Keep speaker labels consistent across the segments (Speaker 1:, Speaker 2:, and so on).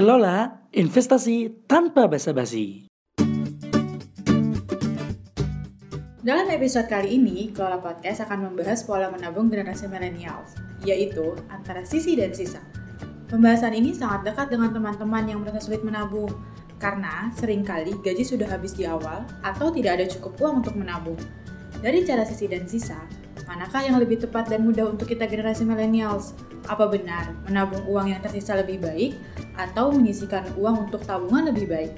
Speaker 1: Kelola investasi tanpa basa-basi.
Speaker 2: Dalam episode kali ini, Kelola Podcast akan membahas pola menabung generasi millennials, yaitu antara sisi dan sisa. Pembahasan ini sangat dekat dengan teman-teman yang merasa sulit menabung, karena sering kali gaji sudah habis di awal atau tidak ada cukup uang untuk menabung. Dari cara sisi dan sisa, manakah yang lebih tepat dan mudah untuk kita generasi millennials? Apa benar menabung uang yang tersisa lebih baik atau menyisikan uang untuk tabungan lebih baik?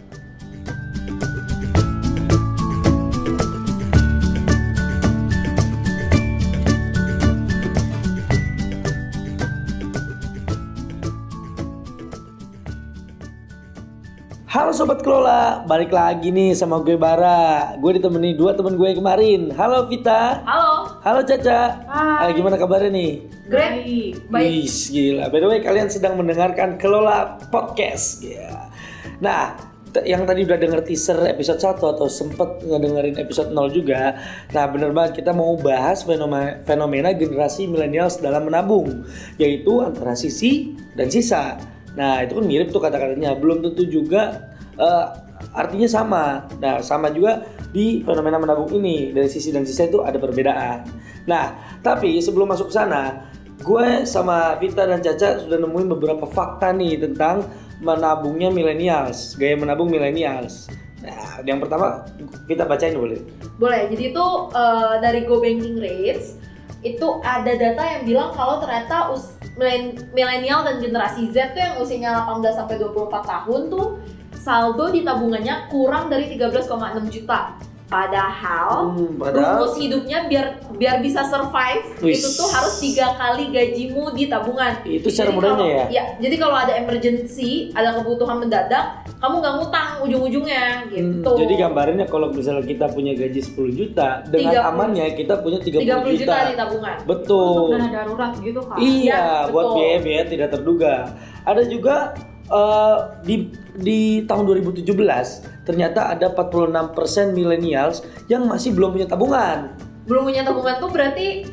Speaker 1: Halo Sobat Kelola, balik lagi nih sama gue Bara Gue ditemani dua temen gue kemarin Halo Vita
Speaker 3: Halo,
Speaker 1: Halo Caca
Speaker 2: Hai.
Speaker 1: Eh, Gimana kabarnya nih?
Speaker 3: great, baik.
Speaker 1: Wis, gila. By the way, kalian sedang mendengarkan Kelola Podcast. Ya. Nah, yang tadi udah denger teaser episode 1 atau sempet ngedengerin episode 0 juga. Nah, bener banget kita mau bahas fenomena, fenomena generasi millennials dalam menabung, yaitu antara sisi dan sisa. Nah, itu kan mirip tuh kata-katanya. Belum tentu juga eh, artinya sama. Nah, sama juga di fenomena menabung ini dari sisi dan sisa itu ada perbedaan. Nah, tapi sebelum masuk ke sana, gue sama Vita dan Caca sudah nemuin beberapa fakta nih tentang menabungnya millennials, gaya menabung millennials. Nah, yang pertama kita bacain boleh.
Speaker 3: Boleh. Jadi itu eh, dari Go Banking Rates itu ada data yang bilang kalau ternyata milenial dan generasi Z tuh yang usianya 18 sampai 24 tahun tuh saldo di tabungannya kurang dari 13,6 juta. Padahal
Speaker 1: Hmm, padahal
Speaker 3: rumus hidupnya biar biar bisa survive
Speaker 1: Wis.
Speaker 3: itu tuh harus tiga kali gajimu di tabungan.
Speaker 1: itu cara mudahnya ya.
Speaker 3: Iya, jadi kalau ada emergency, ada kebutuhan mendadak, kamu nggak ngutang ujung-ujungnya
Speaker 1: Hmm,
Speaker 3: gitu.
Speaker 1: jadi gambarnya kalau misalnya kita punya gaji 10 juta, dengan
Speaker 3: 30.
Speaker 1: amannya kita punya 30,
Speaker 3: 30 juta.
Speaker 1: juta.
Speaker 3: di tabungan.
Speaker 1: Betul.
Speaker 2: Untuk dana darurat gitu kan?
Speaker 1: Iya,
Speaker 3: Ya,
Speaker 1: buat biaya-biaya tidak terduga. Ada juga eh, di di tahun 2017 ternyata ada 46% millennials yang masih belum punya tabungan.
Speaker 3: Belum punya tabungan tuh berarti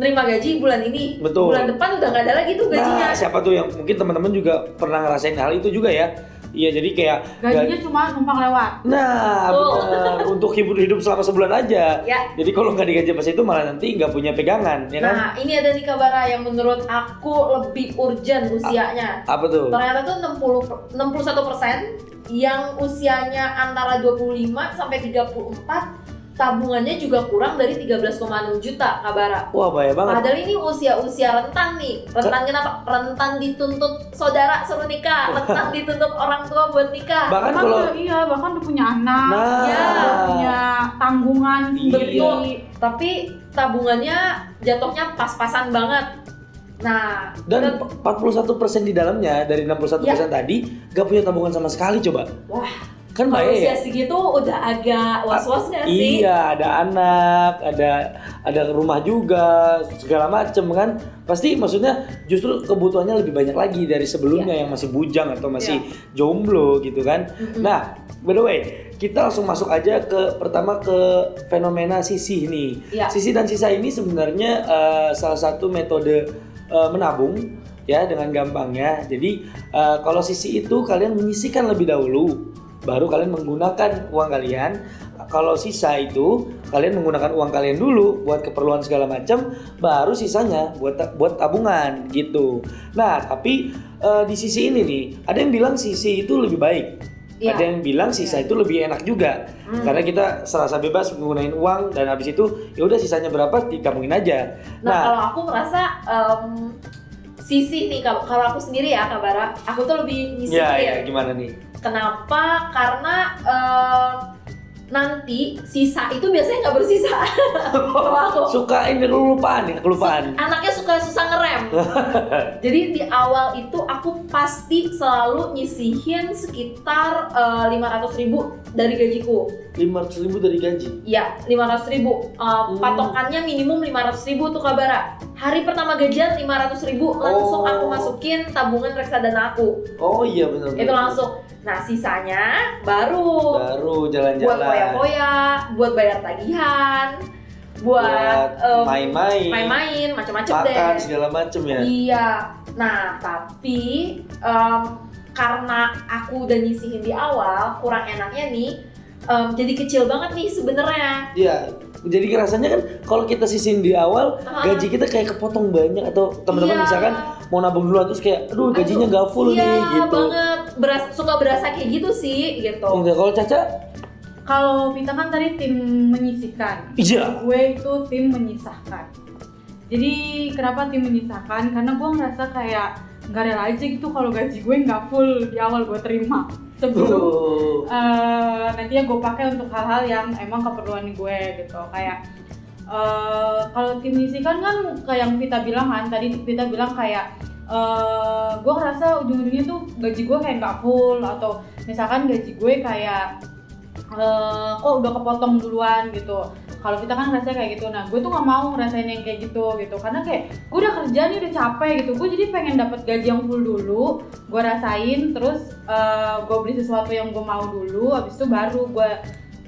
Speaker 3: nerima gaji bulan ini.
Speaker 1: Betul.
Speaker 3: Bulan depan udah nggak ada lagi tuh gajinya.
Speaker 1: Nah, siapa tuh yang mungkin teman-teman juga pernah ngerasain hal itu juga ya? Iya, jadi kayak
Speaker 2: Gajinya cuma numpang lewat.
Speaker 1: Nah, benar. untuk hidup hidup selama sebulan aja.
Speaker 3: Ya.
Speaker 1: Jadi kalau nggak digaji pas itu malah nanti nggak punya pegangan, ya kan?
Speaker 3: Nah, ini ada nih kabar yang menurut aku lebih urgent usianya.
Speaker 1: Apa tuh?
Speaker 3: Ternyata tuh 60 61 persen yang usianya antara 25 sampai 34 tabungannya juga kurang dari 13,6 juta kabara.
Speaker 1: Wah, bahaya banget.
Speaker 3: Padahal ini usia-usia rentan nih. Rentan kenapa? Rentan dituntut saudara suruh nikah, rentan dituntut orang tua buat nikah.
Speaker 1: Bahkan kalau
Speaker 2: udah- iya, bahkan udah punya anak,
Speaker 1: Nah.
Speaker 3: Ya.
Speaker 2: punya tanggungan
Speaker 1: Iya.
Speaker 3: Tapi tabungannya jatuhnya pas-pasan banget. Nah,
Speaker 1: dan 41% di dalamnya dari 61% tadi nggak punya tabungan sama sekali coba.
Speaker 3: wah,
Speaker 1: Kan bahaya ya?
Speaker 3: usia segitu udah agak was-was nggak sih?
Speaker 1: Iya, ada anak, ada ada rumah juga, segala macem kan. Pasti maksudnya justru kebutuhannya lebih banyak lagi dari sebelumnya yang masih bujang atau masih jomblo gitu kan.
Speaker 3: Mm-mm.
Speaker 1: Nah, by the way, kita langsung masuk aja ke pertama ke fenomena sisih nih.
Speaker 3: Iya.
Speaker 1: Sisi dan sisa ini sebenarnya eh, salah satu metode eh, menabung ya dengan gampangnya. Jadi eh, kalau sisi itu kalian menyisihkan lebih dahulu, baru kalian menggunakan uang kalian. Kalau sisa itu kalian menggunakan uang kalian dulu buat keperluan segala macam, baru sisanya buat buat tabungan gitu. Nah tapi eh, di sisi ini nih ada yang bilang sisi itu lebih baik.
Speaker 3: Iya.
Speaker 1: Ada yang bilang sisa itu lebih enak juga
Speaker 3: Hmm.
Speaker 1: karena kita serasa bebas menggunakan uang dan habis itu ya udah sisanya berapa ditabungin aja.
Speaker 3: Nah, kalau aku merasa em, sisi nih kalau aku sendiri ya Kabara, aku tuh lebih
Speaker 1: ya ya
Speaker 3: nyisihin.
Speaker 1: gimana nih?
Speaker 3: Kenapa? Karena em, nanti sisa itu biasanya nggak bersisa. Aku
Speaker 1: Suka ini kelupaan ya kelupaan.
Speaker 3: anaknya suka susah ngerem. Jadi di awal itu aku pasti selalu nyisihin sekitar lima ratus ribu dari gajiku.
Speaker 1: Lima ratus ribu dari gaji.
Speaker 3: Iya, 500 ribu. Uh,
Speaker 1: Hmm.
Speaker 3: Patokannya minimum 500 ribu tuh kabara. Hari pertama gajian 500 ribu langsung
Speaker 1: Oh.
Speaker 3: aku masukin tabungan reksadana aku.
Speaker 1: Oh iya benar.
Speaker 3: Itu langsung. Nah sisanya baru
Speaker 1: Baru
Speaker 3: buat
Speaker 1: jalan-jalan.
Speaker 3: foya-foya, buat bayar tagihan, buat,
Speaker 1: Buat
Speaker 3: em,
Speaker 1: main-main.
Speaker 3: main-main, macam-macam
Speaker 1: Makan
Speaker 3: deh.
Speaker 1: segala macem ya.
Speaker 3: Iya. Nah tapi em, karena aku udah nyisihin di awal kurang enaknya nih em, jadi kecil banget nih sebenarnya
Speaker 1: Iya. Jadi rasanya kan kalau kita sisin di awal
Speaker 3: Ah.
Speaker 1: gaji kita kayak kepotong banyak atau teman-teman
Speaker 3: Iya.
Speaker 1: misalkan mau nabung duluan terus kayak aduh gajinya nggak full
Speaker 3: iya
Speaker 1: nih gitu.
Speaker 3: banget Beras, suka berasa kayak gitu sih gitu
Speaker 1: Gitu. Kalau Caca,
Speaker 2: Kalau Vita kan tadi tim menyisihkan.
Speaker 1: iya.
Speaker 2: Gue itu tim menyisahkan. Jadi kenapa tim menyisahkan? Karena gue ngerasa kayak nggak rela aja gitu kalau gaji gue nggak full di awal gue terima sebelum
Speaker 1: Oh.
Speaker 2: eh nantinya gue pakai untuk hal-hal yang emang keperluan gue gitu kayak eh kalau tim misi kan kan kayak yang Vita bilang kan tadi Vita bilang kayak eh gue ngerasa ujung-ujungnya tuh gaji gue kayak nggak full atau misalkan gaji gue kayak eh kok udah kepotong duluan gitu kalau kita kan ngerasa kayak gitu nah gue tuh nggak mau ngerasain yang kayak gitu gitu karena kayak gue udah kerja nih udah capek gitu gue jadi pengen dapat gaji yang full dulu gue rasain terus eh, gue beli sesuatu yang gue mau dulu habis itu baru gue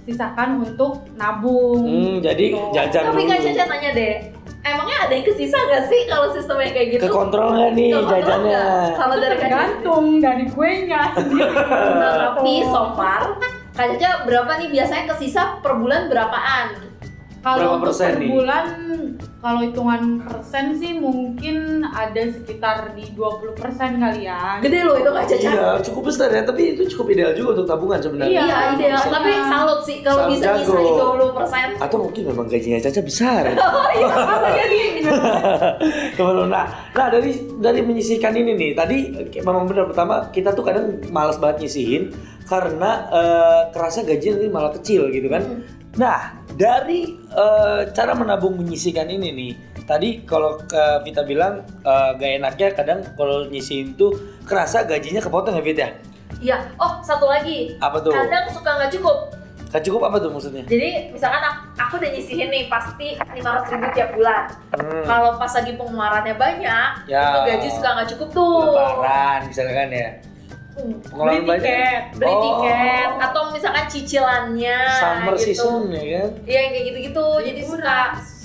Speaker 2: sisakan untuk nabung
Speaker 1: Hmm, jadi
Speaker 2: Gitu.
Speaker 1: jajan
Speaker 3: tapi kak Caca nanya deh emangnya ada yang kesisa gak sih kalau sistemnya kayak gitu
Speaker 1: Ke kontrol nggak nih
Speaker 3: Kekontrol
Speaker 1: jajannya?
Speaker 3: nggak? kalau dari
Speaker 2: tergantung dari gue nya sendiri
Speaker 3: Nah, tapi
Speaker 2: Gitu.
Speaker 3: so far Kak Caca berapa nih biasanya kesisa per bulan berapaan?
Speaker 2: Kalau untuk
Speaker 1: persen
Speaker 2: per
Speaker 1: nih?
Speaker 2: bulan, kalau hitungan persen sih mungkin ada sekitar di 20% kali ya.
Speaker 3: Gede loh itu Kak Caca.
Speaker 1: Iya, cukup besar ya, tapi itu cukup ideal juga untuk tabungan sebenarnya.
Speaker 2: Iya.
Speaker 3: Iya, ideal. Tapi salut sih kalau bisa
Speaker 1: jago.
Speaker 3: nyisain 20 persen.
Speaker 1: Atau mungkin memang gajinya Caca besar.
Speaker 3: Oh iya, apa jadi?
Speaker 1: Teman-teman, nah, nah dari dari menyisihkan ini nih, tadi memang benar pertama kita tuh kadang malas banget nyisihin karena eh, kerasa gajinya nanti malah kecil gitu kan.
Speaker 3: Hmm.
Speaker 1: Nah, dari eh, cara menabung menyisihkan ini nih, tadi kalau ke Vita bilang eh, gak enaknya kadang kalau nyisihin tuh kerasa gajinya kepotong ya Vita ya?
Speaker 3: Iya. Oh, satu lagi.
Speaker 1: Apa tuh?
Speaker 3: Kadang suka nggak cukup.
Speaker 1: Gak cukup apa tuh maksudnya?
Speaker 3: Jadi misalkan aku, aku udah nyisihin nih pasti 500 ribu tiap bulan.
Speaker 1: Hmm,
Speaker 3: Kalau pas lagi pengeluarannya banyak,
Speaker 1: Ya.
Speaker 3: itu gaji suka nggak cukup tuh.
Speaker 1: lebaran misalkan ya. Pengeluaran
Speaker 2: Beli
Speaker 1: banyak.
Speaker 2: tiket.
Speaker 3: Beli
Speaker 1: Oh.
Speaker 3: tiket atau misalkan cicilannya
Speaker 1: Summer
Speaker 3: gitu.
Speaker 1: season ya kan?
Speaker 3: Iya yang kayak gitu-gitu. Jadi suka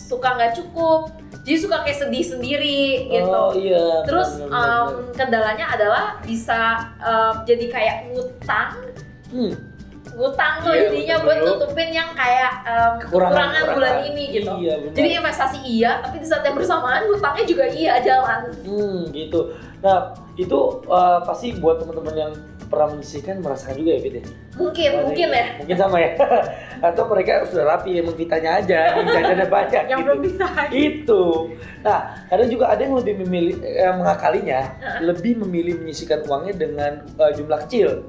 Speaker 3: suka nggak cukup. Jadi suka kayak sedih sendiri gitu.
Speaker 1: Oh iya.
Speaker 3: Terus
Speaker 1: benar, benar,
Speaker 3: um, kendalanya adalah bisa um, jadi kayak ngutang,
Speaker 1: Hmm,
Speaker 3: ngutang tuh
Speaker 1: Iya,
Speaker 3: jadinya buat nutupin yang kayak um, kekurangan, bulan ini gitu.
Speaker 1: Iya, benar.
Speaker 3: Jadi investasi iya, tapi di saat yang bersamaan ngutangnya juga iya jalan.
Speaker 1: Hmm, gitu. Nah, itu uh, pasti buat teman-teman yang pernah menyisihkan merasakan juga ya, Fit ya?
Speaker 3: Mungkin, mungkin ya.
Speaker 1: Mungkin sama ya. Atau mereka sudah rapi emang Vitanya aja, yang jajannya banyak
Speaker 2: Yang
Speaker 1: gitu.
Speaker 2: belum bisa.
Speaker 1: Itu. Nah, kadang juga ada yang lebih memilih eh, mengakalinya, lebih memilih menyisihkan uangnya dengan eh, jumlah kecil.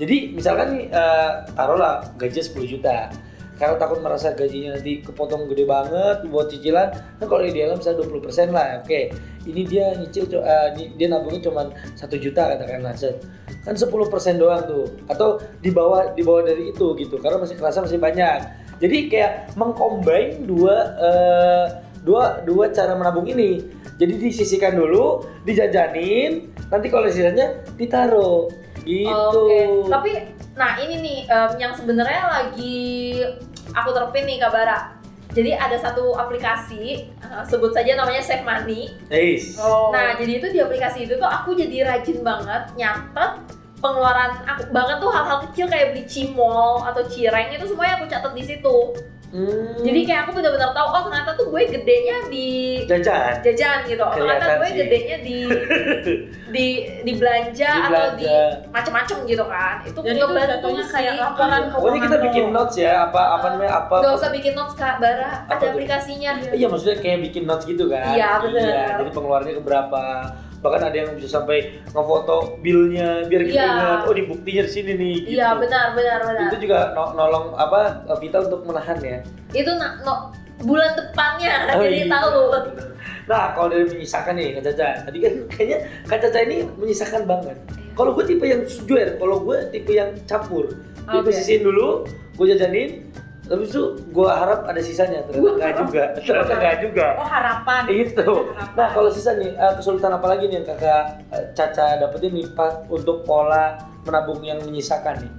Speaker 1: Jadi misalkan nih eh, taruhlah gaji 10 juta. Karena takut merasa gajinya nanti kepotong gede banget buat cicilan, kan kalau idealnya misalnya 20% lah, oke. Ini dia nyicil, ni- dia nabungnya cuma satu juta katakanlah, kan 10% doang tuh, atau di bawah di bawah dari itu gitu, karena masih kerasa masih banyak. Jadi kayak mengcombine dua eh, dua dua cara menabung ini. Jadi disisihkan dulu, dijajanin, nanti kalau sisanya ditaruh. Gitu.
Speaker 3: Oke. Tapi nah ini nih em, yang sebenarnya lagi aku terapin nih Kabara. Jadi ada satu aplikasi eh, sebut saja namanya Save Money.
Speaker 1: Eis.
Speaker 2: Oh.
Speaker 3: Nah, jadi itu di aplikasi itu tuh aku jadi rajin banget nyatet pengeluaran aku bahkan tuh hal-hal kecil kayak beli cimol atau cireng itu semuanya aku catat di situ.
Speaker 1: Hmm.
Speaker 3: Jadi kayak aku benar-benar tahu oh ternyata tuh gue gedenya di
Speaker 1: jajan.
Speaker 3: jajan gitu. Oh, ternyata gue
Speaker 1: sih.
Speaker 3: gedenya di di di belanja
Speaker 1: Di
Speaker 3: atau di
Speaker 1: belanja.
Speaker 3: macem-macem gitu kan. Itu
Speaker 2: Jadi itu jatuhnya
Speaker 3: sih.
Speaker 2: kayak laporan
Speaker 1: Pokoknya kita bikin notes ya, apa apa namanya apa.
Speaker 3: Gak usah bikin notes Kak Bara,
Speaker 1: Apa
Speaker 3: ada aplikasinya.
Speaker 1: Iya maksudnya kayak bikin notes gitu kan.
Speaker 3: Iya, bener.
Speaker 1: Iya, jadi pengeluarannya ke berapa. Bahkan ada yang bisa sampai ngefoto billnya biar kita
Speaker 3: Iya.
Speaker 1: ingat, oh di buktinya di sini nih. Gitu.
Speaker 3: Iya benar benar benar.
Speaker 1: Itu juga no- nolong apa Vita untuk menahan ya.
Speaker 3: Itu na- no, bulan depannya
Speaker 1: Oh,
Speaker 3: jadi
Speaker 1: iya.
Speaker 3: tahu.
Speaker 1: Nah, kalau dari menyisakan nih Kak Caca, tadi kan kayaknya Kak Caca ini menyisakan banget. Kalau gue tipe yang jujur, kalau gue tipe yang campur. Jadi gue dulu, gue jajanin, Habis itu gue harap ada sisanya, ternyata enggak juga, ternyata enggak juga.
Speaker 2: Oh harapan.
Speaker 1: Itu.
Speaker 2: Harapan.
Speaker 1: Nah kalau sisa nih eh, kesulitan apa lagi nih yang kakak eh, Caca dapetin nih Pak untuk pola menabung yang menyisakan nih?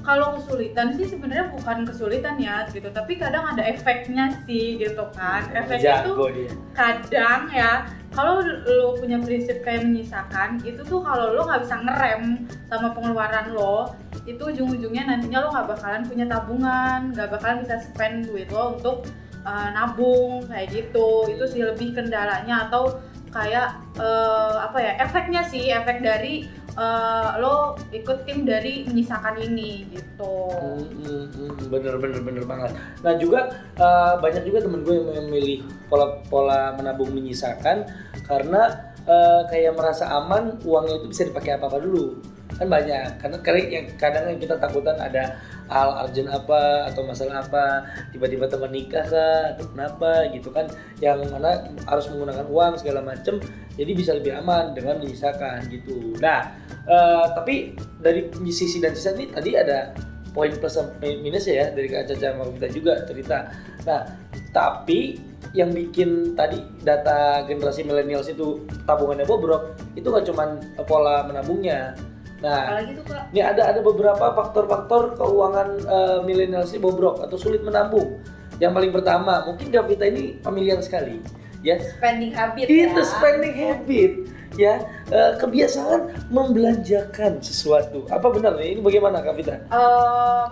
Speaker 2: Kalau kesulitan sih sebenarnya bukan kesulitan ya gitu. Tapi kadang ada efeknya sih gitu kan. Efeknya itu
Speaker 1: Jago dia.
Speaker 2: kadang ya kalau lo punya prinsip kayak menyisakan itu tuh kalau lo nggak bisa ngerem sama pengeluaran lo itu ujung-ujungnya nantinya lo nggak bakalan punya tabungan nggak bakalan bisa spend duit lo untuk uh, nabung kayak gitu. Itu sih lebih kendalanya atau kayak uh, apa ya efeknya sih efek dari uh, lo ikut tim dari menyisakan ini gitu.
Speaker 1: Hmm, hmm, hmm, bener bener bener banget. Nah juga uh, banyak juga temen gue yang memilih pola pola menabung menyisakan karena uh, kayak merasa aman uangnya itu bisa dipakai apa apa dulu. Kan banyak. Karena yang kadang yang kita takutan ada hal urgent apa atau masalah apa tiba-tiba teman nikah kah atau kenapa gitu kan. Yang mana harus menggunakan uang segala macem jadi bisa lebih aman dengan menyisakan gitu. Nah eh, tapi dari sisi dan sisa ini tadi ada poin plus minus ya dari Kak Caca sama kita juga cerita. Nah tapi yang bikin tadi data generasi milenials itu tabungannya bobrok itu nggak cuman pola menabungnya nah
Speaker 3: apalagi tuh kak
Speaker 1: ini ada ada beberapa faktor-faktor keuangan eh, milenials ini bobrok atau sulit menabung. Yang paling pertama, mungkin Gavita ini familiar sekali, ya.
Speaker 3: spending habit ya
Speaker 1: Itu spending habit, ya. Eh, kebiasaan membelanjakan sesuatu. Apa benar nih? Ini bagaimana Gavita?
Speaker 3: Eh,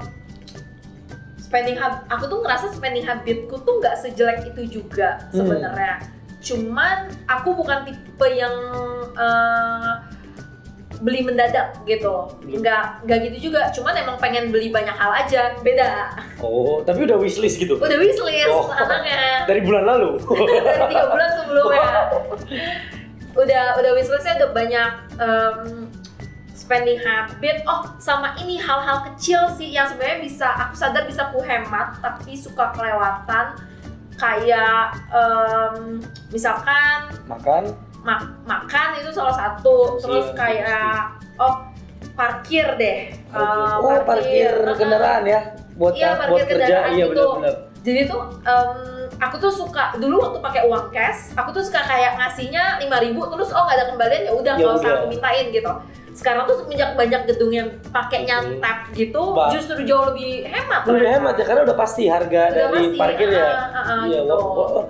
Speaker 3: spending hab aku tuh ngerasa spending habitku tuh nggak sejelek itu juga
Speaker 1: Hmm.
Speaker 3: sebenarnya cuman aku bukan tipe yang eh, beli mendadak gitu
Speaker 1: Belum.
Speaker 3: nggak nggak gitu juga cuman emang pengen beli banyak hal aja beda
Speaker 1: Oh, tapi udah wishlist gitu.
Speaker 3: udah wishlist
Speaker 1: Oh.
Speaker 3: anaknya
Speaker 1: Dari bulan lalu.
Speaker 3: dari tiga bulan sebelumnya udah udah wishlistnya udah banyak em, spending habit oh sama ini hal-hal kecil sih yang sebenarnya bisa aku sadar bisa ku hemat tapi suka kelewatan kayak em, misalkan
Speaker 1: Makan.
Speaker 3: Mak- makan itu salah satu.
Speaker 1: Iya,
Speaker 3: terus
Speaker 1: iya,
Speaker 3: kayak oh parkir deh. Eh,
Speaker 1: oh, parkir. kendaraan ya? Buat
Speaker 3: Iya,
Speaker 1: buat
Speaker 3: parkir
Speaker 1: kerja.
Speaker 3: kendaraan
Speaker 1: Iya
Speaker 3: gitu.
Speaker 1: benar-benar.
Speaker 3: jadi tuh em, aku tuh suka dulu waktu pakai uang cash aku tuh suka kayak ngasihnya 5000 terus oh nggak ada kembalian ya udah
Speaker 1: Ya
Speaker 3: nggak usah aku mintain gitu. Sekarang tuh semenjak banyak gedung yang pakainya tap gitu
Speaker 1: Ba-
Speaker 3: justru jauh lebih hemat
Speaker 1: Lebih hemat ya karena udah pasti harga
Speaker 3: Udah
Speaker 1: dari
Speaker 3: pasti,
Speaker 1: parkir ya.
Speaker 3: ah, ah, ah,
Speaker 1: iya,
Speaker 3: gitu.
Speaker 1: wah- wah-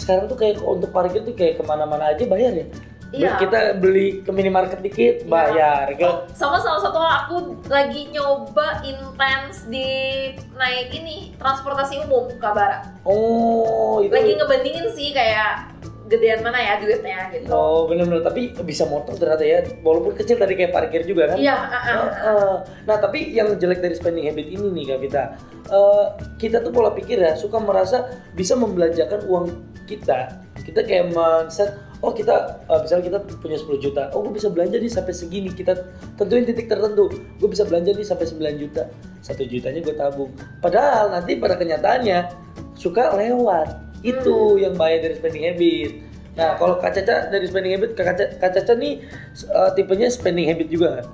Speaker 1: sekarang tuh kayak untuk parkir tuh kayak ke mana-mana aja bayar ya.
Speaker 3: Iya.
Speaker 1: Kita beli ke minimarket dikit
Speaker 3: Iya.
Speaker 1: bayar
Speaker 3: Oh, sama salah satu aku lagi nyoba intens di naik ini transportasi umum Kabara.
Speaker 1: Oh itu.
Speaker 3: Lagi ngebandingin sih kayak gedean mana ya duitnya gitu.
Speaker 1: Oh benar-benar tapi bisa motor ternyata ya. Walaupun kecil tadi kayak parkir juga kan.
Speaker 3: Iya,
Speaker 1: Nah,
Speaker 3: ah.
Speaker 1: eh, nah tapi yang jelek dari spending habit ini nih Kak Vita. Eh, Kita tuh pola pikir ya suka merasa bisa membelanjakan uang kita. Kita kayak men-set Oh kita, eh, misalnya kita punya 10 juta. Oh gue bisa belanja nih sampai segini. Kita tentuin titik tertentu. Gue bisa belanja nih sampai 9 juta. Satu jutanya gue tabung. Padahal nanti pada kenyataannya Suka lewat Itu yang bahaya dari spending habit. Nah kalau Kak Caca dari spending habit Kak Caca, Kak Caca nih eh, tipenya spending habit juga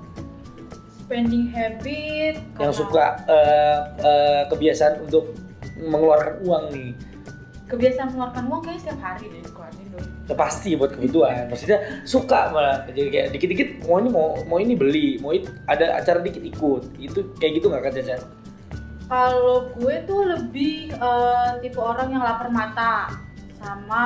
Speaker 2: spending habit
Speaker 1: yang suka eh, eh, kebiasaan untuk mengeluarkan uang nih.
Speaker 2: Kebiasaan mengeluarkan uang kayaknya setiap hari deh dikeluarin dulu
Speaker 1: ya pasti buat kebutuhan. Maksudnya suka malah. Jadi kayak dikit-dikit mau ini mau mau ini beli mau it- ada acara dikit ikut. Itu kayak gitu nggak kan Caca?
Speaker 2: Kalau gue tuh lebih eh, tipe orang yang lapar mata sama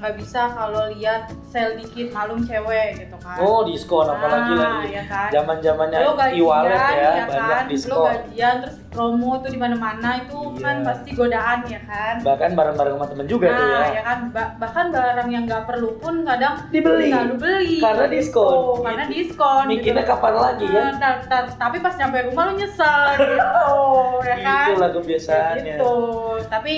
Speaker 2: nggak bisa kalau lihat sale dikit malum cewek gitu kan.
Speaker 1: Oh diskon apalagi
Speaker 2: Nah,
Speaker 1: lagi
Speaker 2: ya kan?
Speaker 1: zaman zamannya
Speaker 2: lo
Speaker 1: e-wallet ya,
Speaker 2: ya,
Speaker 1: banyak
Speaker 2: kan? Lo
Speaker 1: diskon.
Speaker 2: gajian terus promo tuh di mana-mana itu
Speaker 1: Iya.
Speaker 2: kan pasti godaan ya kan?
Speaker 1: Bahkan bareng-bareng sama temen juga tuh
Speaker 2: nah
Speaker 1: ya.
Speaker 2: ya kan? Ba- bahkan barang yang nggak perlu pun kadang
Speaker 1: dibeli.
Speaker 2: selalu beli.
Speaker 1: Karena
Speaker 2: gitu.
Speaker 1: diskon.
Speaker 2: karena diskon
Speaker 1: mikirnya
Speaker 2: gitu.
Speaker 1: kapan lagi ya?
Speaker 2: Nah, tapi pas nyampe rumah lo nyesel gitu. Ya kan?
Speaker 1: itulah kebiasaannya
Speaker 2: gitu. Tapi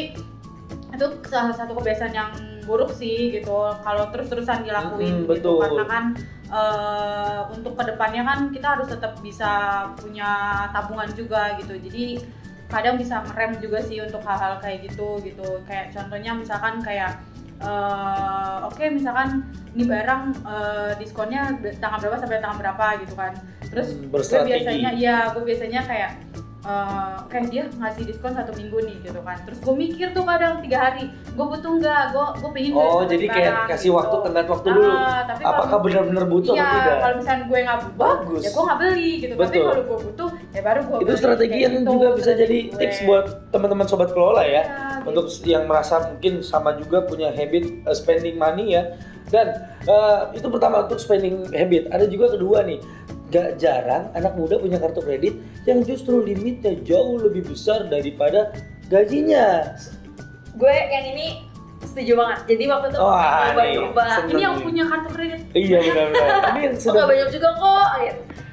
Speaker 2: itu salah satu kebiasaan yang buruk sih gitu. Kalau terus-terusan
Speaker 1: Mm,
Speaker 2: dilakuin gitu
Speaker 1: betul.
Speaker 2: karena kan eh, untuk ke depannya kan kita harus tetap bisa punya tabungan juga gitu. Jadi kadang bisa ngerem juga sih untuk hal-hal kayak gitu gitu. Kayak contohnya misalkan kayak eh, oke misalkan ini barang eh, diskonnya tanggal berapa sampai tanggal berapa gitu kan. Terus
Speaker 1: Hmm,
Speaker 2: gue biasanya iya gue biasanya kayak eh, kayak dia ngasih diskon satu minggu nih gitu kan terus gue mikir tuh kadang tiga hari gue butuh nggak gue gue pengen beli
Speaker 1: Oh, jadi kayak kasih
Speaker 2: gitu.
Speaker 1: waktu tenggat waktu dulu.
Speaker 2: Ah, tapi
Speaker 1: Apakah benar-benar butuh
Speaker 2: iya,
Speaker 1: atau tidak?
Speaker 2: kalau misalnya gue nggak butuh,
Speaker 1: Bagus.
Speaker 2: ya gue nggak beli gitu. Tapi
Speaker 1: Betul.
Speaker 2: kalau gue butuh, ya baru gue
Speaker 1: Itu strategi yang juga bisa jadi tips buat teman-teman sobat kelola ya.
Speaker 2: Iya,
Speaker 1: Untuk yang merasa mungkin sama juga punya habit uh, spending money ya. Dan uh, itu pertama untuk spending habit. Ada juga kedua nih. Gak jarang anak muda punya kartu kredit yang justru limitnya jauh lebih besar daripada gajinya.
Speaker 3: gue yang ini setuju banget jadi waktu itu coba
Speaker 1: nih,
Speaker 3: coba.
Speaker 2: Ini yang punya kartu kredit.
Speaker 1: Iya benar-benar. Ini yang
Speaker 3: Oh, nggak banyak juga kok.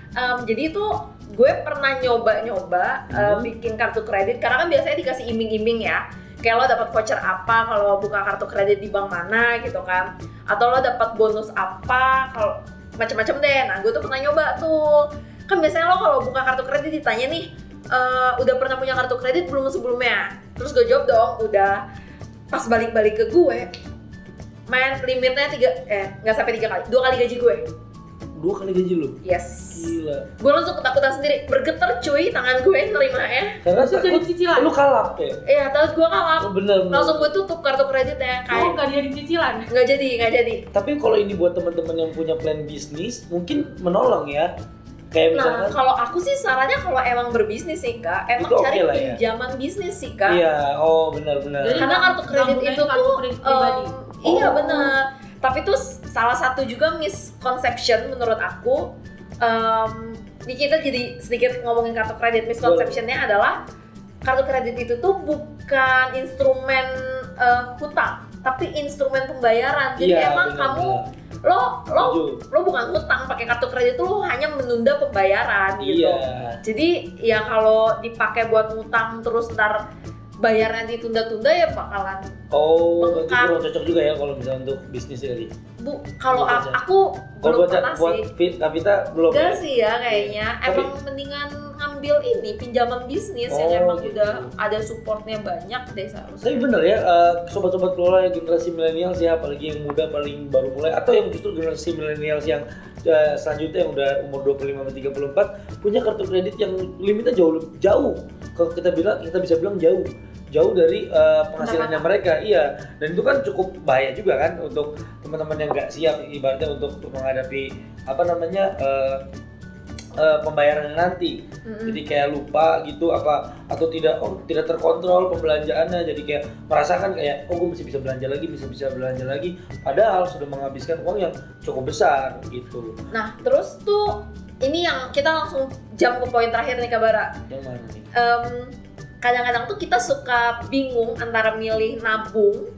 Speaker 3: Em, jadi itu gue pernah nyoba-nyoba
Speaker 1: Hmm.
Speaker 3: bikin kartu kredit karena kan biasanya dikasih iming-iming ya. Kayak lo dapat voucher apa kalau buka kartu kredit di bank mana gitu kan. Atau lo dapat bonus apa kalau macam-macam deh. Nah, gue tuh pernah nyoba tuh. Kan biasanya lo kalau buka kartu kredit ditanya nih, "Eh, udah pernah punya kartu kredit belum sebelumnya? Terus gue jawab dong, udah. Pas balik-balik ke gue, main limitnya tiga eh nggak sampai tiga kali, dua kali gaji gue.
Speaker 1: Dua kali gaji lu.
Speaker 3: Yes.
Speaker 1: Gila.
Speaker 3: Gue langsung ketakutan sendiri, bergetar cuy tangan gue nerima ya.
Speaker 1: Karena
Speaker 2: Terus jadi cicilan.
Speaker 1: lu kalap ya.
Speaker 3: Iya, terus gue kalah.
Speaker 1: Oh, bener, bener.
Speaker 3: Langsung gue tutup kartu kreditnya
Speaker 2: Oh,
Speaker 3: kayak
Speaker 2: nggak jadi cicilan.
Speaker 3: nggak jadi, nggak jadi.
Speaker 1: Tapi kalau ini buat teman-teman yang punya plan bisnis, mungkin menolong ya. Kayak
Speaker 3: Nah, kalau aku sih sarannya kalau emang berbisnis sih kak, emang cari
Speaker 1: lah ya.
Speaker 3: pinjaman bisnis sih kak.
Speaker 1: iya, oh benar-benar.
Speaker 2: Jadi
Speaker 3: Karena kartu kredit itu
Speaker 2: kartu
Speaker 3: tuh,
Speaker 2: kredit pribadi.
Speaker 3: em, iya
Speaker 1: Oh.
Speaker 3: benar. Tapi tuh salah satu juga misconception menurut aku. em, ini kita jadi sedikit ngomongin kartu kredit. Misconceptionnya adalah kartu kredit itu tuh bukan instrumen eh, hutang, tapi instrumen pembayaran. Jadi
Speaker 1: Iya,
Speaker 3: emang
Speaker 1: benar,
Speaker 3: kamu
Speaker 1: benar.
Speaker 3: lo lo lo bukan hutang pakai kartu kredit tuh lo hanya menunda pembayaran gitu.
Speaker 1: Iya.
Speaker 3: Jadi ya kalau dipakai buat ngutang terus ntar bayarnya ditunda-tunda ya bakalan
Speaker 1: Oh, berarti kurang cocok juga ya kalau misalnya untuk bisnis kali.
Speaker 3: bu kalau a-
Speaker 1: aja.
Speaker 3: aku
Speaker 1: Kalau
Speaker 3: belum
Speaker 1: buat
Speaker 3: pernah
Speaker 1: buat
Speaker 3: sih.
Speaker 1: Fit, Kavita belum.
Speaker 3: Enggak
Speaker 1: ya?
Speaker 3: sih ya kayaknya.
Speaker 1: Tapi-
Speaker 3: Emang mendingan ngambil ini pinjaman bisnis yang
Speaker 1: Oh,
Speaker 3: emang
Speaker 1: gitu.
Speaker 3: udah ada supportnya banyak deh seharusnya.
Speaker 1: Tapi bener ya, eh, sobat-sobat kelola yang generasi milenial sih, apalagi yang muda paling baru mulai, atau yang justru generasi milenial yang eh, selanjutnya yang udah umur 25 sampai 34 punya kartu kredit yang limitnya jauh jauh. Kalau kita bilang kita bisa bilang jauh jauh dari eh, penghasilannya mereka, iya. Dan itu kan cukup bahaya juga kan untuk teman-teman yang nggak siap ibaratnya untuk menghadapi apa namanya eh, eh, pembayaran nanti
Speaker 3: Mm-mm.
Speaker 1: jadi kayak lupa gitu apa atau tidak oh tidak terkontrol pembelanjaannya jadi kayak merasakan kayak oh gue masih bisa belanja lagi bisa bisa belanja lagi padahal sudah menghabiskan uang yang cukup besar gitu
Speaker 3: Nah terus tuh ini yang kita langsung jam ke poin terakhir nih Kabara.
Speaker 1: yang mana nih
Speaker 3: Em, kadang-kadang tuh kita suka bingung antara milih nabung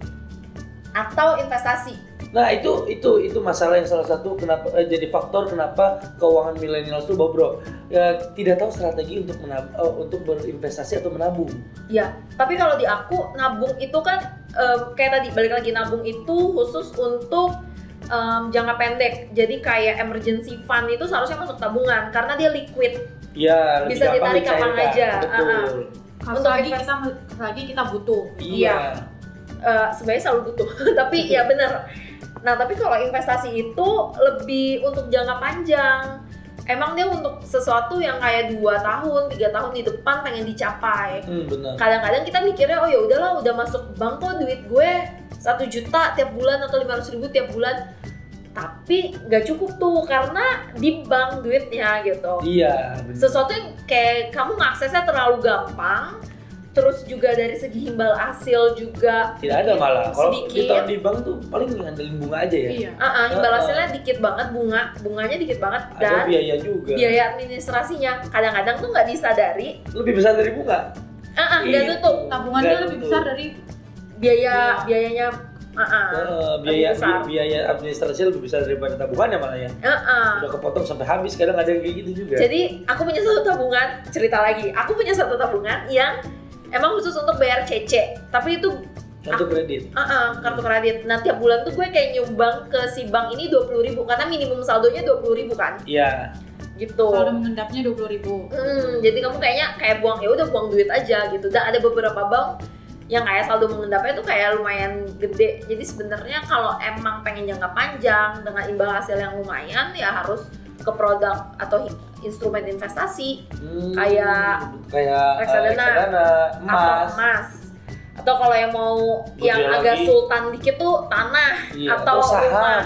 Speaker 3: atau investasi.
Speaker 1: nah itu itu itu masalah yang salah satu kenapa eh, jadi faktor kenapa keuangan milenial tuh bobrok ya, tidak tahu strategi untuk menab, eh, untuk berinvestasi atau menabung
Speaker 3: Ya, tapi kalau di aku nabung itu kan em, kayak tadi balik lagi nabung itu khusus untuk em, jangka pendek. Jadi kayak emergency fund itu seharusnya masuk tabungan karena dia liquid.
Speaker 1: ya lebih
Speaker 3: Bisa ditarik kapan aja,
Speaker 1: betul
Speaker 2: Kalau
Speaker 3: Untuk
Speaker 2: lagi
Speaker 3: invest-
Speaker 2: kita lagi kita butuh.
Speaker 1: iya
Speaker 3: Eh, sebenarnya selalu butuh, tapi ya bener. Nah, tapi kalau investasi itu lebih untuk jangka panjang. Emang dia untuk sesuatu yang kayak dua tahun, tiga tahun di depan pengen dicapai.
Speaker 1: hmm, benar
Speaker 3: kadang-kadang kita mikirnya oh ya udahlah udah masuk bank kok duit gue satu juta tiap bulan atau lima ribu tiap bulan tapi nggak cukup tuh karena di bank duitnya gitu
Speaker 1: iya benar
Speaker 3: sesuatu yang kayak kamu ngaksesnya terlalu gampang terus juga dari segi imbal hasil juga
Speaker 1: tidak ada malah kalau
Speaker 3: sedikit.
Speaker 1: ditaruh di bank tuh paling ngandelin bunga aja ya
Speaker 2: Iya.
Speaker 3: Ah, ah, imbal
Speaker 1: Ah, ah.
Speaker 3: hasilnya dikit banget bunga bunganya dikit banget
Speaker 1: ada
Speaker 3: dan
Speaker 1: biaya juga
Speaker 3: biaya administrasinya kadang-kadang tuh nggak disadari
Speaker 1: lebih besar dari bunga
Speaker 3: ah ah nggak
Speaker 1: Itu.
Speaker 3: tutup
Speaker 2: Tabungannya lebih besar dari
Speaker 3: biaya
Speaker 2: Iya.
Speaker 3: biayanya
Speaker 1: Eh, biaya bi- biaya administrasi lebih besar daripada tabungannya malah ya
Speaker 3: Ah, ah.
Speaker 1: udah kepotong sampai habis kadang ada yang kayak gitu juga
Speaker 3: Jadi aku punya satu tabungan, cerita lagi. Aku punya satu tabungan yang emang khusus untuk bayar CC. Tapi itu
Speaker 1: kartu kredit
Speaker 3: uh -uh, kartu kredit. Nah tiap bulan tuh gue kayak nyumbang ke si bank ini 20.000 ribu karena minimum saldonya 20.000 ribu kan,
Speaker 1: iya
Speaker 3: gitu.
Speaker 2: saldo mengendapnya dua puluh ribu.
Speaker 3: Hmm, jadi kamu kayaknya kayak buang ya udah buang duit aja gitu. Dan ada beberapa bank yang kayak saldo mengendapnya tuh kayak lumayan gede. Jadi sebenarnya kalau emang pengen jangka panjang dengan imbal hasil yang lumayan ya harus ke produk atau instrumen investasi
Speaker 1: Hmm,
Speaker 3: Kayak
Speaker 1: kayak eh,
Speaker 3: reksadana.
Speaker 1: reksadana,
Speaker 3: atau
Speaker 1: emas,
Speaker 3: emas atau kalau yang mau yang
Speaker 1: Berjual
Speaker 3: agak
Speaker 1: lagi.
Speaker 3: sultan dikit tuh tanah
Speaker 1: Iya,
Speaker 3: atau
Speaker 1: atau saham.
Speaker 3: rumah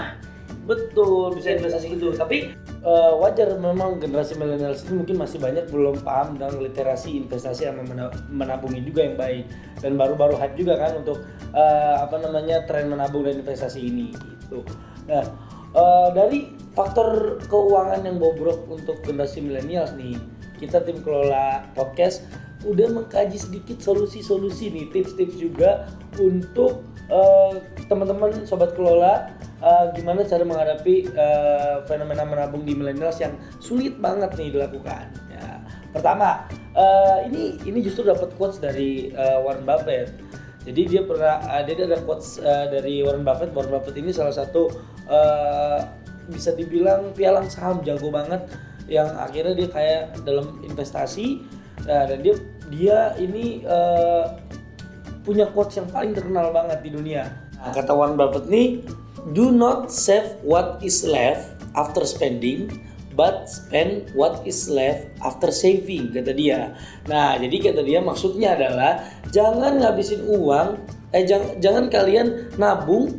Speaker 1: betul bisa investasi gitu. Tapi eh, wajar memang generasi milenial ini mungkin masih banyak belum paham tentang literasi investasi mena- menabungi juga yang baik dan baru-baru hype juga kan untuk eh, apa namanya tren menabung dan investasi ini gitu. Nah eh, dari faktor keuangan yang bobrok untuk generasi milenial nih kita tim kelola podcast udah mengkaji sedikit solusi-solusi nih tips-tips juga untuk eh, teman-teman sobat kelola eh, gimana cara menghadapi eh, fenomena menabung di millennials yang sulit banget nih dilakukan. Ya, pertama, eh, ini ini justru dapat quotes dari eh, Warren Buffett. Jadi dia pernah dia ada quotes eh, dari Warren Buffett. Warren Buffett ini salah satu eh, bisa dibilang pialang saham jago banget yang akhirnya dia kayak dalam investasi Nah, dan dia dia ini eh, punya quotes yang paling terkenal banget di dunia. Nah, kata Warren Buffett nih, do not save what is left after spending, but spend what is left after saving, kata dia. Nah, jadi kata dia maksudnya adalah jangan ngabisin uang, eh jangan, jangan kalian nabung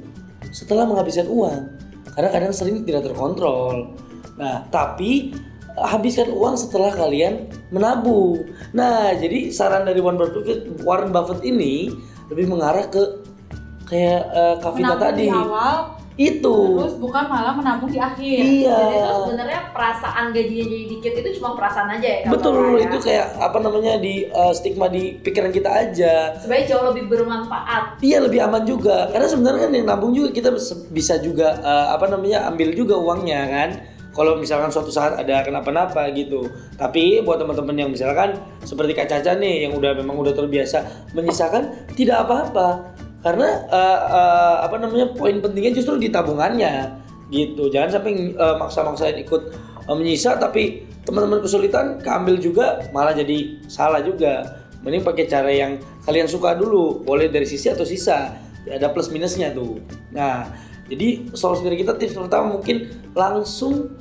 Speaker 1: setelah menghabiskan uang, karena kadang sering tidak terkontrol. Nah, tapi habiskan uang setelah kalian menabung. Nah, jadi saran dari Warren Buffett, Warren Buffett ini lebih mengarah ke kayak eh, Kavita
Speaker 2: menabung
Speaker 1: tadi.
Speaker 2: di awal
Speaker 1: Itu.
Speaker 2: terus bukan malah menabung di akhir
Speaker 1: Iya.
Speaker 3: Jadi itu sebenarnya perasaan gajinya jadi dikit itu cuma perasaan aja ya.
Speaker 1: Betul,
Speaker 3: ya.
Speaker 1: itu kayak apa namanya di eh, stigma di pikiran kita aja.
Speaker 3: sebenarnya jauh lebih bermanfaat.
Speaker 1: Iya lebih aman juga karena sebenarnya kan yang nabung juga kita bisa juga eh, apa namanya ambil juga uangnya kan kalau misalkan suatu saat ada kenapa-napa gitu tapi buat teman-teman yang misalkan seperti Kak Caca nih yang udah memang udah terbiasa menyisakan tidak apa-apa karena eh, eh, apa namanya poin pentingnya justru di tabungannya gitu. Jangan sampai eh, maksa-maksain ikut eh, menyisa tapi teman-teman kesulitan keambil juga malah jadi salah juga. Mending pakai cara yang kalian suka dulu. Boleh dari sisi atau sisa. Ada plus minusnya tuh. Nah jadi solusi dari kita tips pertama mungkin langsung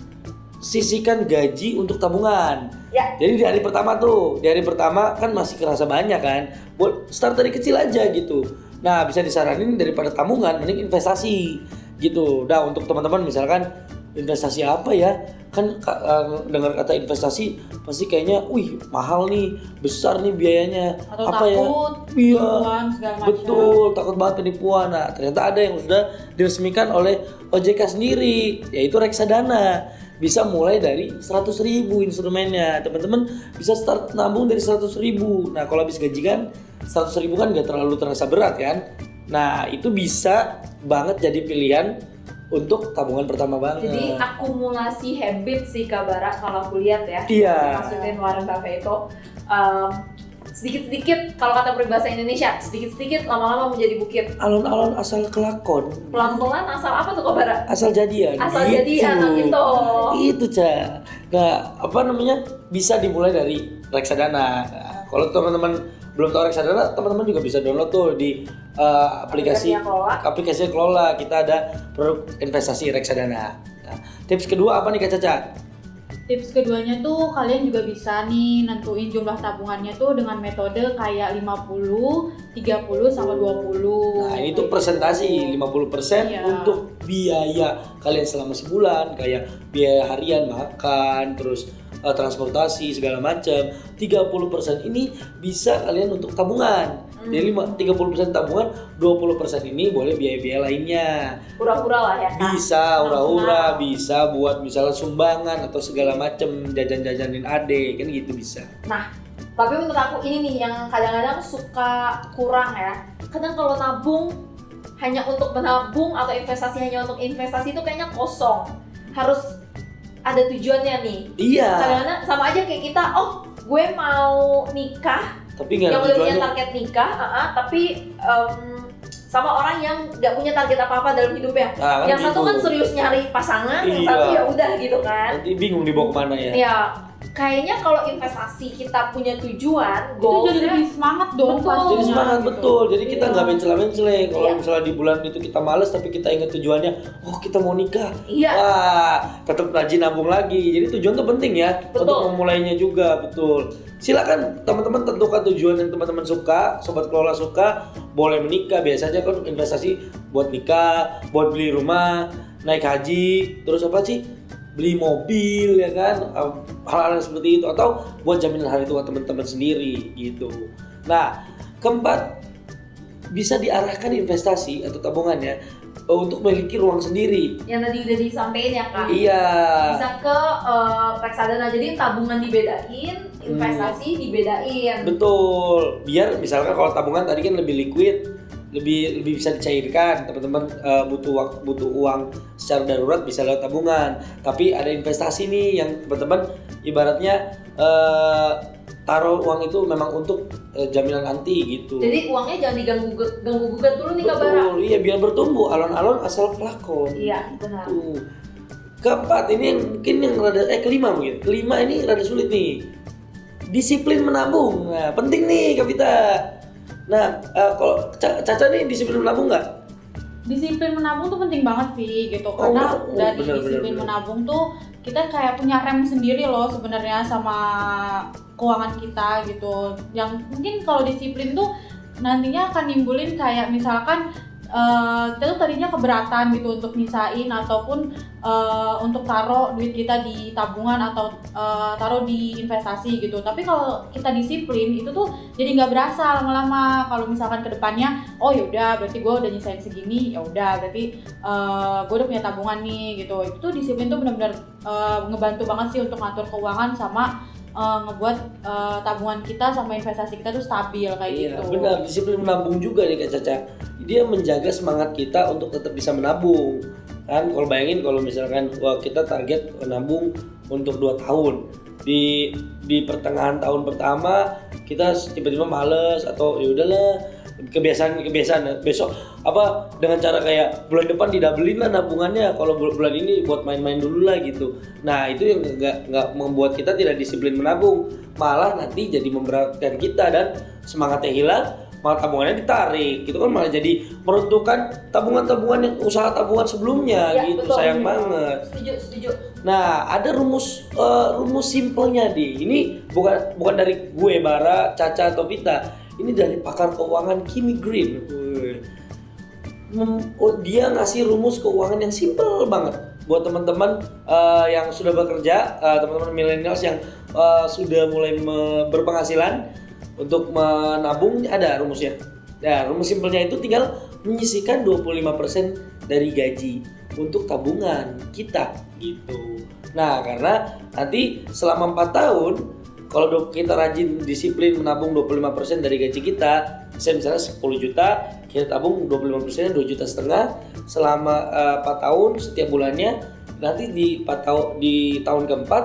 Speaker 1: sisihkan gaji untuk tabungan.
Speaker 3: Ya.
Speaker 1: jadi di hari pertama tuh di hari pertama kan masih kerasa banyak kan. Buat start dari kecil aja gitu nah bisa disaranin daripada tabungan mending investasi gitu nah untuk teman-teman misalkan investasi apa ya kan ka- eh, dengar kata investasi pasti kayaknya wih mahal nih besar nih biayanya
Speaker 2: atau
Speaker 1: apa ya
Speaker 2: takut
Speaker 1: Iya.
Speaker 2: penipuan, segala macam
Speaker 1: Betul, takut banget penipuan. Nah, ternyata ada yang sudah diresmikan oleh OJK sendiri, yaitu reksadana. Bisa mulai dari 100.000 ribu instrumennya. Teman-teman bisa start nabung dari 100.000 ribu. Nah, kalau habis gaji kan 100.000 ribu kan gak terlalu terasa berat kan. Nah, itu bisa banget jadi pilihan untuk tabungan pertama banget.
Speaker 3: Jadi akumulasi habit sih Kabara kalau aku lihat ya.
Speaker 1: Iya.
Speaker 3: Masukin Warren Buffett itu um, sedikit-sedikit kalau kata peribahasa Indonesia sedikit-sedikit lama-lama menjadi bukit.
Speaker 1: alon-alon asal kelakon,
Speaker 3: Pelan-pelan asal apa tuh Kabara?
Speaker 1: asal jadian.
Speaker 3: Asal jadi anak itu.
Speaker 1: Itu ca. Nah, apa namanya? Bisa dimulai dari reksadana. Nah, kalau teman-teman belum tahu reksadana, teman-teman juga bisa download tuh di uh, aplikasi
Speaker 3: Aplikasi kelola.
Speaker 1: Kita ada produk investasi reksadana. Nah, tips kedua apa nih Kak Caca?
Speaker 2: Tips keduanya tuh kalian juga bisa nih nentuin jumlah tabungannya tuh dengan metode kayak 50, 30 sama 20.
Speaker 1: Nah, ini tuh presentasi 50%
Speaker 2: Iya.
Speaker 1: untuk biaya kalian selama sebulan kayak biaya harian makan, terus eh, transportasi segala macam. 30% ini bisa kalian untuk tabungan.
Speaker 3: Hmm.
Speaker 1: Jadi lima- 30% tabungan, 20% ini boleh biaya-biaya lainnya.
Speaker 3: Hura-hura lah ya.
Speaker 1: Bisa hura-hura,
Speaker 3: Langsung
Speaker 1: bisa buat misalnya sumbangan atau segala macam jajan-jajanin ade kan gitu bisa.
Speaker 3: Nah, tapi menurut aku ini nih yang kadang-kadang suka kurang ya. Kadang kalau nabung hanya untuk menabung atau investasi hanya untuk investasi itu kayaknya kosong. Harus ada tujuannya nih.
Speaker 1: Iya,
Speaker 3: Kadang-kadang sama aja kayak kita, oh gue mau nikah,
Speaker 1: tapi nggak ada
Speaker 3: yang udah punya target nikah, ah, tapi em, sama orang yang nggak punya target apa-apa dalam hidupnya.
Speaker 1: Nah, kan
Speaker 3: yang satu
Speaker 1: gitu.
Speaker 3: kan serius nyari pasangan, yang
Speaker 1: Iya.
Speaker 3: satu ya udah gitu kan.
Speaker 1: Nanti bingung dibawa ke mana ya?
Speaker 3: Ya, kayaknya kalau investasi kita punya tujuan,
Speaker 2: itu jadi lebih semangat dong
Speaker 3: Betul.
Speaker 2: pastinya,
Speaker 1: Jadi semangat
Speaker 2: gitu.
Speaker 1: betul. Jadi kita
Speaker 3: Iya.
Speaker 1: nggak mencela-mencela. Kalau
Speaker 3: Iya.
Speaker 1: misalnya di bulan itu kita males tapi kita ingat tujuannya, oh kita mau nikah.
Speaker 3: Iya.
Speaker 1: Wah, tetap rajin nabung lagi. Jadi tujuan itu penting ya
Speaker 3: Betul.
Speaker 1: untuk memulainya juga, betul. Silakan teman-teman tentukan tujuan yang teman-teman suka, sobat kelola suka, boleh menikah. Biasanya kan investasi buat nikah, buat beli rumah, naik haji, terus apa sih? Beli mobil ya kan, hal-hal seperti itu atau buat jaminan hari tua teman-teman sendiri gitu. Nah, keempat bisa diarahkan investasi atau tabungannya untuk memiliki ruang sendiri.
Speaker 3: yang tadi udah disampaikan ya kak.
Speaker 1: Iya.
Speaker 3: Bisa ke eh, reksadana jadi tabungan dibedain, investasi dibedain.
Speaker 1: Betul. Biar misalkan kalau tabungan tadi kan lebih liquid, lebih lebih bisa dicairkan. Teman-teman eh, butuh butuh uang secara darurat bisa lewat tabungan. Tapi ada investasi nih yang teman-teman ibaratnya eh, taruh uang itu memang untuk eh, jaminan nanti gitu.
Speaker 3: Jadi uangnya jangan diganggu ganggu gugat dulu nih kak Bara.
Speaker 1: Betul. Iya, biar bertumbuh alon-alon asal kelakon.
Speaker 3: Iya benar.
Speaker 1: Tuh. Keempat ini yang mungkin yang rada eh kelima mungkin. Kelima ini rada sulit nih. Disiplin menabung. Nah, penting nih Kavita. Nah, eh, kalau Ca- Caca nih disiplin menabung nggak?
Speaker 2: disiplin menabung tuh penting banget sih gitu
Speaker 1: Oh,
Speaker 2: karena
Speaker 1: oh,
Speaker 2: dari
Speaker 1: benar,
Speaker 2: disiplin
Speaker 1: benar.
Speaker 2: menabung tuh kita kayak punya rem sendiri loh sebenarnya sama keuangan kita gitu yang mungkin kalau disiplin tuh nantinya akan nimbulin kayak misalkan eh, kita tuh tadinya keberatan gitu untuk nyisain ataupun eh, untuk taruh duit kita di tabungan atau eh, taruh di investasi gitu. Tapi kalau kita disiplin itu tuh jadi nggak berasa lama-lama. Kalau misalkan ke depannya oh yaudah berarti gue udah nyisain segini ya udah berarti gue udah punya tabungan nih gitu. Itu disiplin tuh benar-benar eh, ngebantu banget sih untuk ngatur keuangan sama eh, ngebuat eh, tabungan kita sama investasi kita tuh stabil kayak
Speaker 1: Iya,
Speaker 2: gitu
Speaker 1: benar. Disiplin menabung juga nih Kak Caca. Dia menjaga semangat kita untuk tetap bisa menabung. Kan kalau bayangin kalau misalkan wah kita target menabung untuk 2 tahun. Di di pertengahan tahun pertama kita tiba-tiba males atau ya udahlah kebiasaan kebiasaan besok apa dengan cara kayak bulan depan didabelin lah nabungannya kalau bul- bulan ini buat main-main dulu lah gitu nah itu yang nggak nggak membuat kita tidak disiplin menabung malah nanti jadi memberatkan kita dan semangatnya hilang malah tabungannya ditarik gitu kan malah jadi meruntuhkan tabungan-tabungan yang usaha tabungan sebelumnya
Speaker 3: Iya,
Speaker 1: gitu
Speaker 3: betul.
Speaker 1: sayang banget
Speaker 3: Setuju setuju.
Speaker 1: Nah, ada rumus eh, rumus simpelnya di. Ini bukan bukan dari gue Bara, Caca atau Vita. Ini dari pakar keuangan Kimi Green. Oh, dia ngasih rumus keuangan yang simpel banget buat teman-teman eh, yang sudah bekerja, eh, teman-teman millennials yang eh, sudah mulai berpenghasilan untuk menabung ada rumusnya. Nah, rumus simpelnya itu tinggal menyisihkan 25% dari gaji untuk tabungan kita gitu. Nah, karena nanti selama 4 tahun kalau kita rajin disiplin menabung 25% dari gaji kita, misalnya, misalnya 10 juta, kita tabung 25% 2 juta setengah selama eh, 4 tahun setiap bulannya. Nanti di 4 tahun di tahun keempat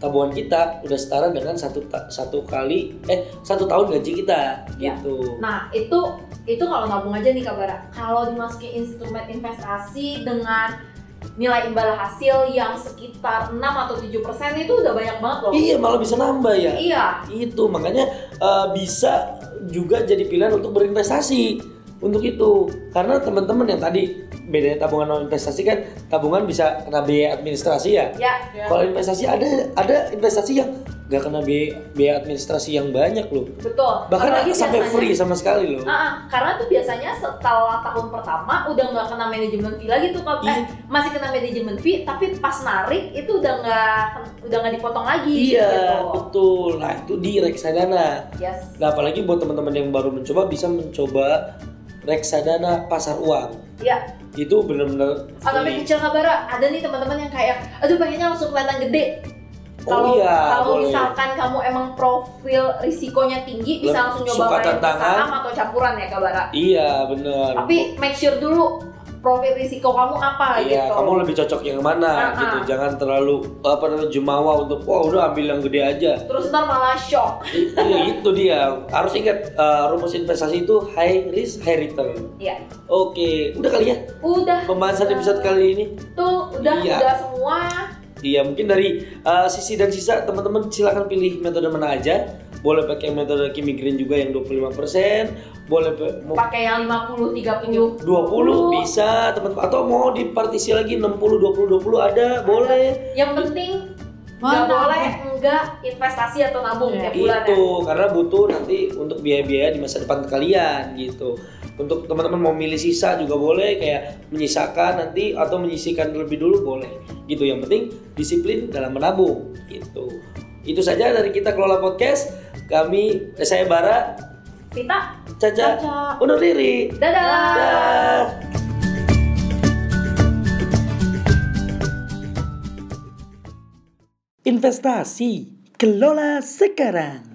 Speaker 1: tabungan kita udah setara dengan satu satu kali eh satu tahun gaji kita
Speaker 3: Ya.
Speaker 1: gitu.
Speaker 3: Nah itu itu kalau nabung aja nih kabar. Kalau dimasukin instrumen investasi dengan nilai imbal hasil yang sekitar 6 atau 7 persen itu udah banyak banget loh.
Speaker 1: Iya malah bisa nambah ya.
Speaker 3: Iya.
Speaker 1: Itu makanya eh, bisa juga jadi pilihan untuk berinvestasi untuk itu karena teman-teman yang tadi bedanya tabungan sama investasi kan tabungan bisa kena biaya administrasi ya.
Speaker 3: Ya.
Speaker 2: Ya.
Speaker 1: Kalau investasi ada ada investasi yang nggak kena biaya, biaya administrasi yang banyak loh.
Speaker 3: Betul.
Speaker 1: Bahkan
Speaker 3: Apalagi
Speaker 1: sampai
Speaker 3: biasanya-
Speaker 1: free sama sekali loh.
Speaker 3: Ah, karena tuh biasanya setelah tahun pertama udah nggak kena manajemen fee lagi tuh. Eh,
Speaker 1: Iya.
Speaker 3: masih kena manajemen fee tapi pas narik itu udah nggak udah nggak dipotong lagi
Speaker 1: Iya
Speaker 3: gitu.
Speaker 1: betul. Nah itu di reksadana.
Speaker 3: Yes.
Speaker 1: Nah apalagi buat teman-teman yang baru mencoba bisa mencoba reksadana pasar uang.
Speaker 3: Iya.
Speaker 1: Itu benar-benar
Speaker 3: Oh, tapi
Speaker 1: free.
Speaker 3: kecil kabar ada nih teman-teman yang kayak aduh pengennya langsung kelihatan gede.
Speaker 1: Oh
Speaker 3: Kalau
Speaker 1: iya,
Speaker 3: kalau misalkan kamu emang profil risikonya tinggi bisa langsung nyoba main
Speaker 1: tantangan.
Speaker 3: saham atau campuran ya kabara.
Speaker 1: Iya benar.
Speaker 3: Tapi make sure dulu profil risiko kamu apa
Speaker 1: Iya,
Speaker 3: gitu.
Speaker 1: kamu lebih cocok yang mana
Speaker 3: Ah,
Speaker 1: gitu. Jangan terlalu apa namanya jumawa untuk wah udah ambil yang gede aja.
Speaker 3: Terus ntar malah shock.
Speaker 1: Iya, itu dia. Harus ingat eh, rumus investasi itu high risk high return.
Speaker 3: Iya.
Speaker 1: Oke, udah kali ya
Speaker 3: Udah.
Speaker 1: pembahasan
Speaker 3: Udah.
Speaker 1: episode kali ini.
Speaker 3: Tuh udah
Speaker 1: Iya.
Speaker 3: udah semua.
Speaker 1: Iya mungkin dari uh, sisi dan sisa teman-teman silahkan pilih metode mana aja. Boleh pakai metode Kimi Green juga yang 25%, boleh
Speaker 3: pakai yang 50 30
Speaker 1: 20 bisa teman-teman atau mau dipartisi lagi 60 20 20 ada, boleh.
Speaker 3: yang penting nggak boleh enggak investasi atau nabung
Speaker 2: Iya.
Speaker 3: tiap bulan ya.
Speaker 1: Itu karena butuh nanti untuk biaya-biaya di masa depan kalian gitu. Untuk teman-teman mau milih sisa juga boleh kayak menyisakan nanti atau menyisikan lebih dulu boleh. Gitu yang penting disiplin dalam menabung gitu. Itu saja dari kita kelola podcast. Kami eh, saya Bara,
Speaker 3: Vita
Speaker 1: Caca,
Speaker 2: Caca.
Speaker 1: undur diri.
Speaker 3: dadah
Speaker 1: Dah. Investasi kelola sekarang.